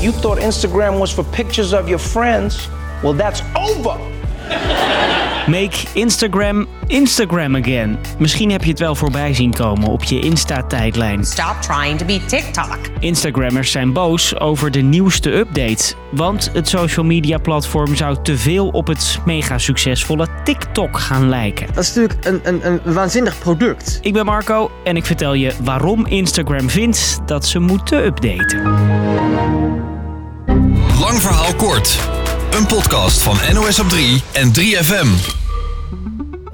You thought Instagram was for pictures of your friends? Well, that's over. Make Instagram Instagram again. Misschien heb je het wel voorbij zien komen op je Insta-tijdlijn. Stop trying to be TikTok. Instagrammers zijn boos over de nieuwste update. Want het social media platform zou te veel op het mega succesvolle TikTok gaan lijken. Dat is natuurlijk een, een, een waanzinnig product. Ik ben Marco en ik vertel je waarom Instagram vindt dat ze moeten updaten. Lang verhaal kort. Een podcast van NOS op 3 en 3FM.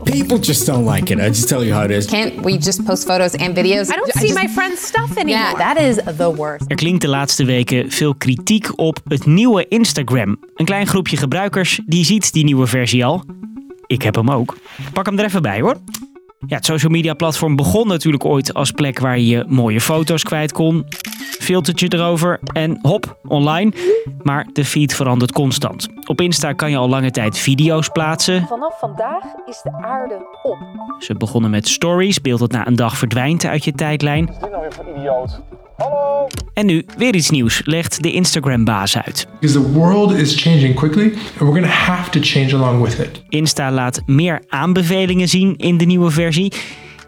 People just don't like it. I just tell you how it is. Can't we just post photos and videos? I don't I see just- my friend's stuff anymore. Yeah, that is the worst. Er klinkt de laatste weken veel kritiek op het nieuwe Instagram. Een klein groepje gebruikers die ziet die nieuwe versie al. Ik heb hem ook. Pak hem er even bij hoor. Ja, het social media platform begon natuurlijk ooit als plek waar je mooie foto's kwijt kon. Filtertje erover en hop, online. Maar de feed verandert constant. Op Insta kan je al lange tijd video's plaatsen. Vanaf vandaag is de aarde op. Ze begonnen met stories, beeld dat na een dag verdwijnt uit je tijdlijn. Dit nou weer voor idioot? Hallo? En nu weer iets nieuws, legt de Instagram-baas uit. Because the world is changing quickly and we're going to have to change along with it. Insta laat meer aanbevelingen zien in de nieuwe versie.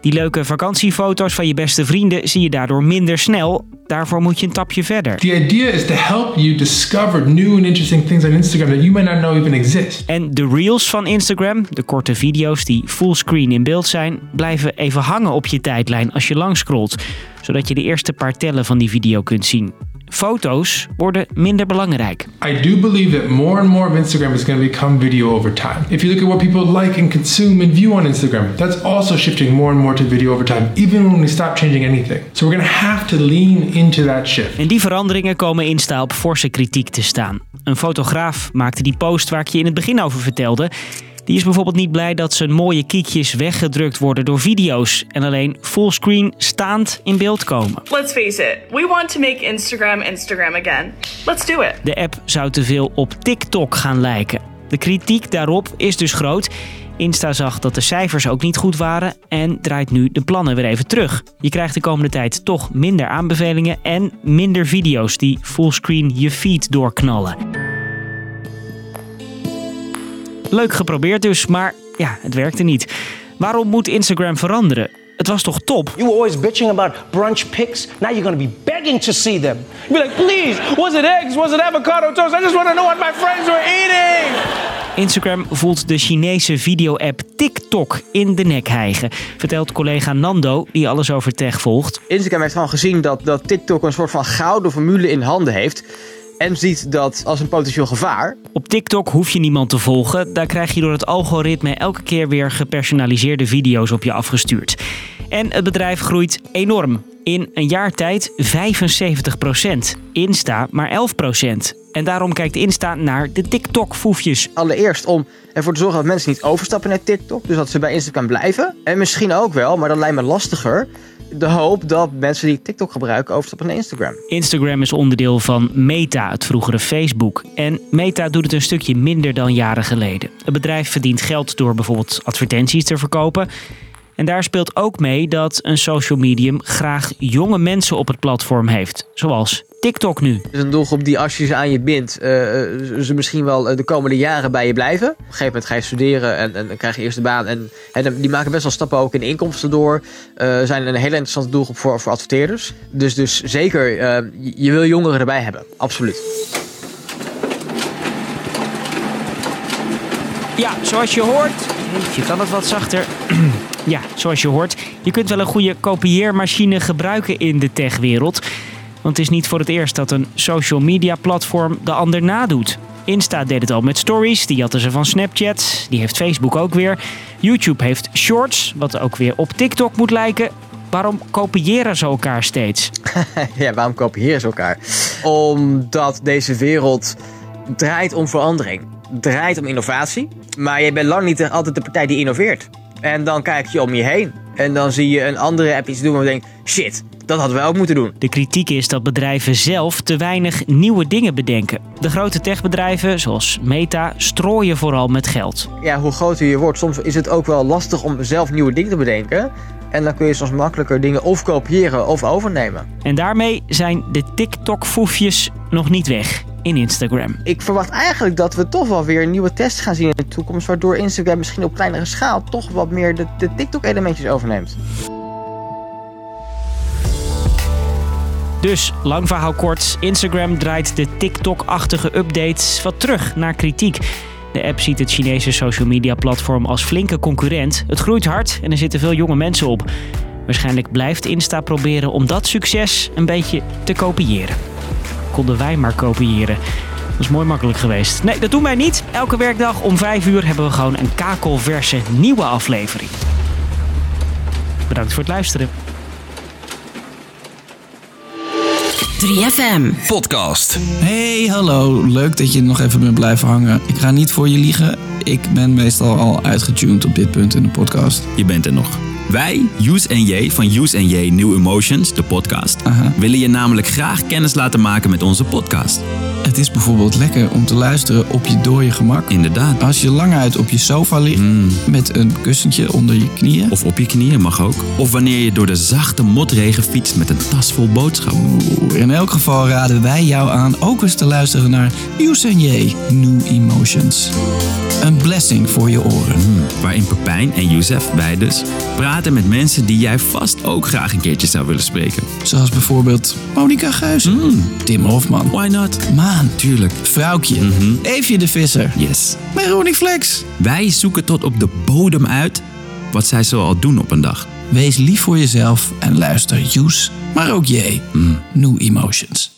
Die leuke vakantiefoto's van je beste vrienden zie je daardoor minder snel. Daarvoor moet je een tapje verder. The idea is to help you discover new and interesting things on Instagram that you might not know even exist. En de reels van Instagram, de korte video's die fullscreen in beeld zijn, blijven even hangen op je tijdlijn als je langscrollt, zodat je de eerste paar tellen van die video kunt zien. Foto's worden minder belangrijk. I do believe that more and more of Instagram is going to become video over time. If you look at what people like and consume and view on Instagram, that's also shifting more and more to video over time, even when we stop changing anything. So we're going to have to lean into that shift. En die veranderingen komen Insta op forse kritiek te staan. Een fotograaf maakte die post waar ik je in het begin over vertelde. Die is bijvoorbeeld niet blij dat zijn mooie kiekjes weggedrukt worden door video's en alleen fullscreen staand in beeld komen. Let's face it, we want to make Instagram Instagram again. Let's do it. De app zou te veel op TikTok gaan lijken. De kritiek daarop is dus groot. Insta zag dat de cijfers ook niet goed waren en draait nu de plannen weer even terug. Je krijgt de komende tijd toch minder aanbevelingen en minder video's die fullscreen je feed doorknallen. Leuk geprobeerd dus, maar ja, het werkte niet. Waarom moet Instagram veranderen? Het was toch top? You were always bitching about brunch pics. Now you're going to be begging to see them. You'll be like, please, was it eggs? Was it avocado toast? I just want to know what my friends were eating. Instagram voelt de Chinese video-app TikTok in de nek hijgen, vertelt collega Nando, die alles over tech volgt. Instagram heeft gewoon gezien dat, dat TikTok een soort van gouden formule in handen heeft. En ziet dat als een potentieel gevaar. Op TikTok hoef je niemand te volgen, daar krijg je door het algoritme elke keer weer gepersonaliseerde video's op je afgestuurd. En het bedrijf groeit enorm. In een jaar tijd 75%. Insta maar 11%. En daarom kijkt Insta naar de TikTok-foefjes. Allereerst om ervoor te zorgen dat mensen niet overstappen naar TikTok. Dus dat ze bij Instagram blijven. En misschien ook wel, maar dat lijkt me lastiger. De hoop dat mensen die TikTok gebruiken overstappen naar Instagram. Instagram is onderdeel van Meta, het vroegere Facebook. En Meta doet het een stukje minder dan jaren geleden. Het bedrijf verdient geld door bijvoorbeeld advertenties te verkopen. En daar speelt ook mee dat een social medium graag jonge mensen op het platform heeft. Zoals TikTok nu. Het is een doelgroep die als je ze aan je bindt, eh, ze misschien wel eh, de komende jaren bij je blijven. Op een gegeven moment ga je studeren en, en dan krijg je eerst de baan. En, en die maken best wel stappen ook in inkomsten door. Eh, zijn een hele interessante doelgroep voor, voor adverteerders. Dus, dus zeker, eh, je- je wil jongeren erbij hebben. Absoluut. Ja, zoals je hoort. Je kan het wat zachter. ja, zoals je hoort. Je kunt wel een goede kopieermachine gebruiken in de techwereld. Want het is niet voor het eerst dat een social media platform de ander nadoet. Insta deed het al met stories, die hadden ze van Snapchat. Die heeft Facebook ook weer. YouTube heeft shorts, wat ook weer op TikTok moet lijken. Waarom kopiëren ze elkaar steeds? ja, waarom kopiëren ze elkaar? Omdat deze wereld draait om verandering. Draait om innovatie. Maar je bent lang niet altijd de partij die innoveert. En dan kijk je om je heen. En dan zie je een andere app iets doen waar je denkt... Shit, dat hadden wij ook moeten doen. De kritiek is dat bedrijven zelf te weinig nieuwe dingen bedenken. De grote techbedrijven, zoals Meta, strooien vooral met geld. Ja, hoe groter je wordt, soms is het ook wel lastig om zelf nieuwe dingen te bedenken. En dan kun je soms makkelijker dingen of kopiëren of overnemen. En daarmee zijn de TikTok-foefjes nog niet weg in Instagram. Ik verwacht eigenlijk dat we toch wel weer nieuwe tests gaan zien in de toekomst. Waardoor Instagram misschien op kleinere schaal toch wat meer de, de TikTok-elementjes overneemt. Dus, lang verhaal kort, Instagram draait de TikTok-achtige updates wat terug naar kritiek. De app ziet het Chinese social media platform als flinke concurrent. Het groeit hard en er zitten veel jonge mensen op. Waarschijnlijk blijft Insta proberen om dat succes een beetje te kopiëren. Konden wij maar kopiëren. Dat is mooi makkelijk geweest. Nee, dat doen wij niet. Elke werkdag om 5 uur hebben we gewoon een kakelverse nieuwe aflevering. Bedankt voor het luisteren. 3FM podcast. Hey, hallo. Leuk dat je nog even bent blijven hangen. Ik ga niet voor je liegen. Ik ben meestal al uitgetuned op dit punt in de podcast. Je bent er nog. Wij, Use en J van Use en J New Emotions, de podcast, willen je namelijk graag kennis laten maken met onze podcast. Het is bijvoorbeeld lekker om te luisteren op je dode gemak. Inderdaad. Als je lang uit op je sofa ligt met een kussentje onder je knieën. Of op je knieën mag ook. Of wanneer je door de zachte motregen fietst met een tas vol boodschappen. In elk geval raden wij jou aan ook eens te luisteren naar J New Emotions. Een blessing voor je oren. Waarin Pepijn en Youssef, wij dus, praten met mensen die jij vast ook graag een keertje zou willen spreken. Zoals bijvoorbeeld Monica Geuzen, Tim Hofman, Why not? Maan, Tuurlijk. Vrouwtje, Eefje de Visser, Yes. Veronique Flex. Wij zoeken tot op de bodem uit wat zij zoal doen op een dag. Wees lief voor jezelf en luister Use, maar ook J. New Emotions.